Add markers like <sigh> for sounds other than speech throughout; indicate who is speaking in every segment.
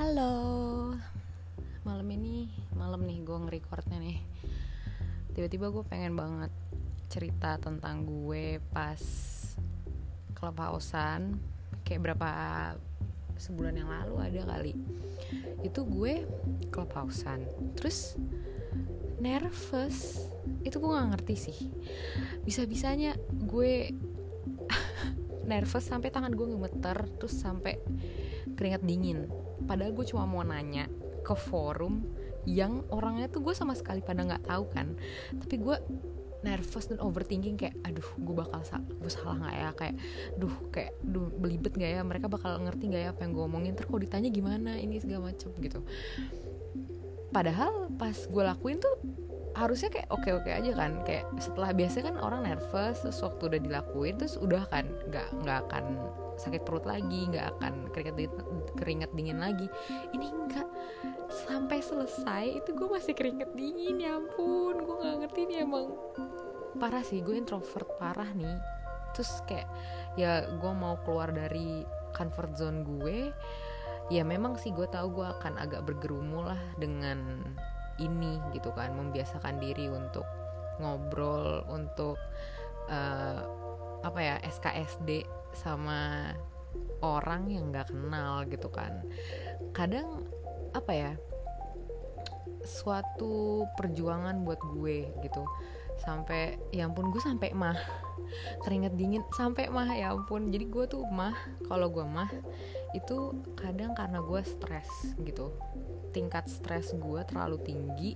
Speaker 1: Halo. Malam ini Malam nih gue nge-recordnya nih. Tiba-tiba gue pengen banget Cerita tentang gue Pas Clubhouse-an Kayak berapa Sebulan yang lalu ada kali. Itu gue Clubhouse-an. Terus Nervous. Itu gue gak ngerti sih. Bisa-bisanya gue <laughs> nervous sampai tangan gue gemeter terus sampai keringat dingin padahal gue cuma mau nanya ke forum yang orangnya tuh gue sama sekali pada nggak tahu kan. Tapi gue nervous dan overthinking kayak aduh gue bakal sa gue salah nggak ya? Kayak duh kayak duh belibet nggak ya? Mereka bakal ngerti nggak ya apa yang gue omongin? Terus kalau ditanya gimana ini segala macem gitu. Padahal pas gue lakuin tuh harusnya kayak oke oke aja kan. Kayak setelah biasa kan orang nervous terus waktu udah dilakuin terus udah kan nggak nggak akan sakit perut lagi nggak akan keringat keringat dingin lagi. Ini enggak. Sampai selesai itu gue masih keringet dingin ya ampun. Gue nggak ngerti nih emang parah sih. Gue introvert parah nih. Terus kayak ya gue mau keluar dari comfort zone gue ya memang sih gue tahu gue akan agak bergerumul lah dengan ini gitu kan. Membiasakan diri untuk ngobrol untuk uh, apa ya SKSD sama orang yang nggak kenal gitu kan. Kadang apa ya suatu perjuangan buat gue gitu. Sampai ya ampun gue sampai mah keringet dingin sampai mah ya ampun. Jadi gue tuh mah kalau gue mah itu kadang karena gue stres gitu. Tingkat stres gue terlalu tinggi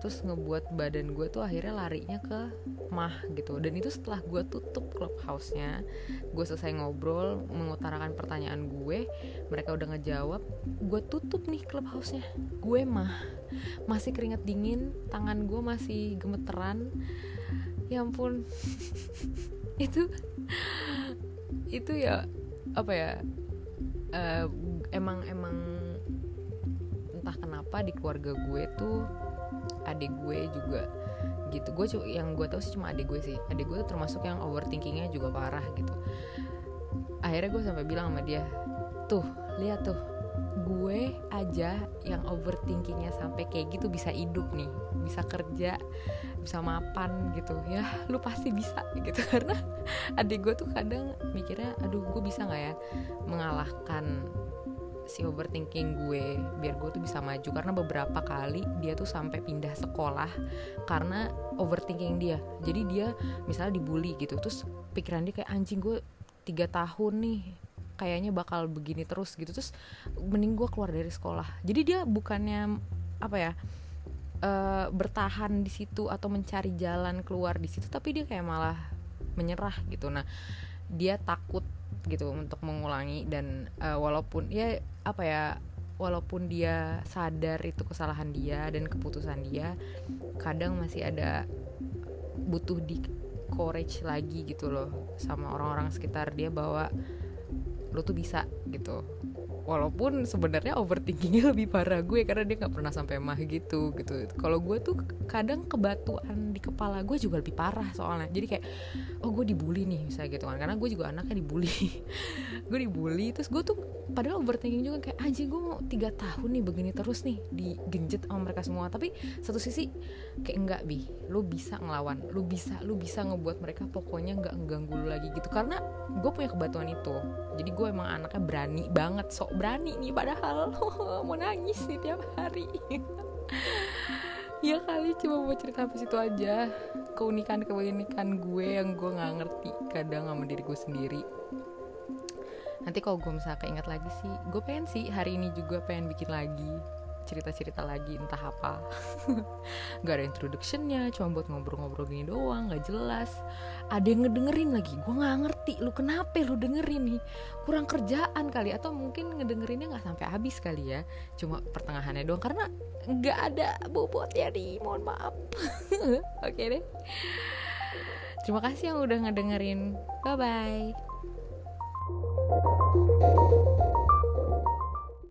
Speaker 1: terus ngebuat badan gue tuh akhirnya larinya ke mah gitu. Dan itu setelah gue tutup clubhouse-nya gue selesai ngobrol mengutarakan pertanyaan gue mereka udah ngejawab gue tutup nih clubhouse-nya. Gue mah. Masih keringet dingin tangan gue masih gemeteran. Ya ampun. <laughs> Itu itu ya apa ya uh, emang emang entah kenapa di keluarga gue tuh adik gue juga gitu. Gue yang gue tahu sih cuma adik gue sih. Adik gue tuh termasuk yang overthinkingnya juga parah gitu. Akhirnya gue sampai bilang sama dia tuh lihat tuh gue aja yang overthinkingnya sampai kayak gitu bisa hidup nih bisa kerja bisa mapan gitu. Ya lu pasti bisa gitu. <laughs> Karena adik gue tuh kadang mikirnya aduh gue bisa nggak ya mengalahkan si overthinking gue biar gue tuh bisa maju? Karena beberapa kali dia tuh sampai pindah sekolah karena overthinking dia. Jadi dia misalnya dibully gitu terus pikiran dia kayak anjing gue tiga tahun nih kayaknya bakal begini terus gitu. Terus mending gue keluar dari sekolah. Jadi dia bukannya apa ya uh, bertahan di situ atau mencari jalan keluar di situ tapi dia kayak malah menyerah gitu. Nah dia takut gitu untuk mengulangi dan uh, walaupun ya apa ya walaupun dia sadar itu kesalahan dia dan keputusan dia kadang masih ada butuh di courage lagi gitu loh sama orang-orang sekitar. Dia bahwa lo tuh bisa gitu walaupun sebenarnya overthinkingnya <laughs> lebih parah gue karena dia nggak pernah sampai mah gitu gitu. Kalau gue tuh kadang kebatuan di kepala gue juga lebih parah soalnya. Jadi kayak oh gue dibully nih misalnya gitu kan. Karena gue juga anaknya dibully. <laughs> Gue dibully terus gue tuh padahal overthinking juga kayak aja gue mau tiga tahun nih begini terus nih digenjet sama mereka semua. Tapi satu sisi kayak enggak bi. Lu bisa ngelawan lu bisa lu bisa ngebuat mereka pokoknya nggak mengganggu lu lagi gitu. Karena gue punya kebatuan itu. Jadi gue emang anaknya berani banget sok berani nih padahal <laughs> mau nangis nih tiap hari. Ya kali cuma mau cerita sampai situ aja. Keunikan keunikan gue yang gue nggak ngerti kadang sama diri gue sendiri. Nanti kalau gue misalnya keinget lagi sih gue pengen sih hari ini juga pengen bikin lagi cerita-cerita lagi entah apa. <laughs> Gak ada introductionnya cuma buat ngobrol-ngobrol gini doang gak jelas. Ada yang ngedengerin lagi. Gue nggak ngerti lu kenapa lu dengerin nih? Kurang kerjaan kali atau mungkin ngedengerinnya nggak sampai habis kali ya. Cuma pertengahannya doang karena nggak ada bobotnya nih mohon maaf. <laughs> Oke okay deh. Terima kasih yang udah ngedengerin. Bye bye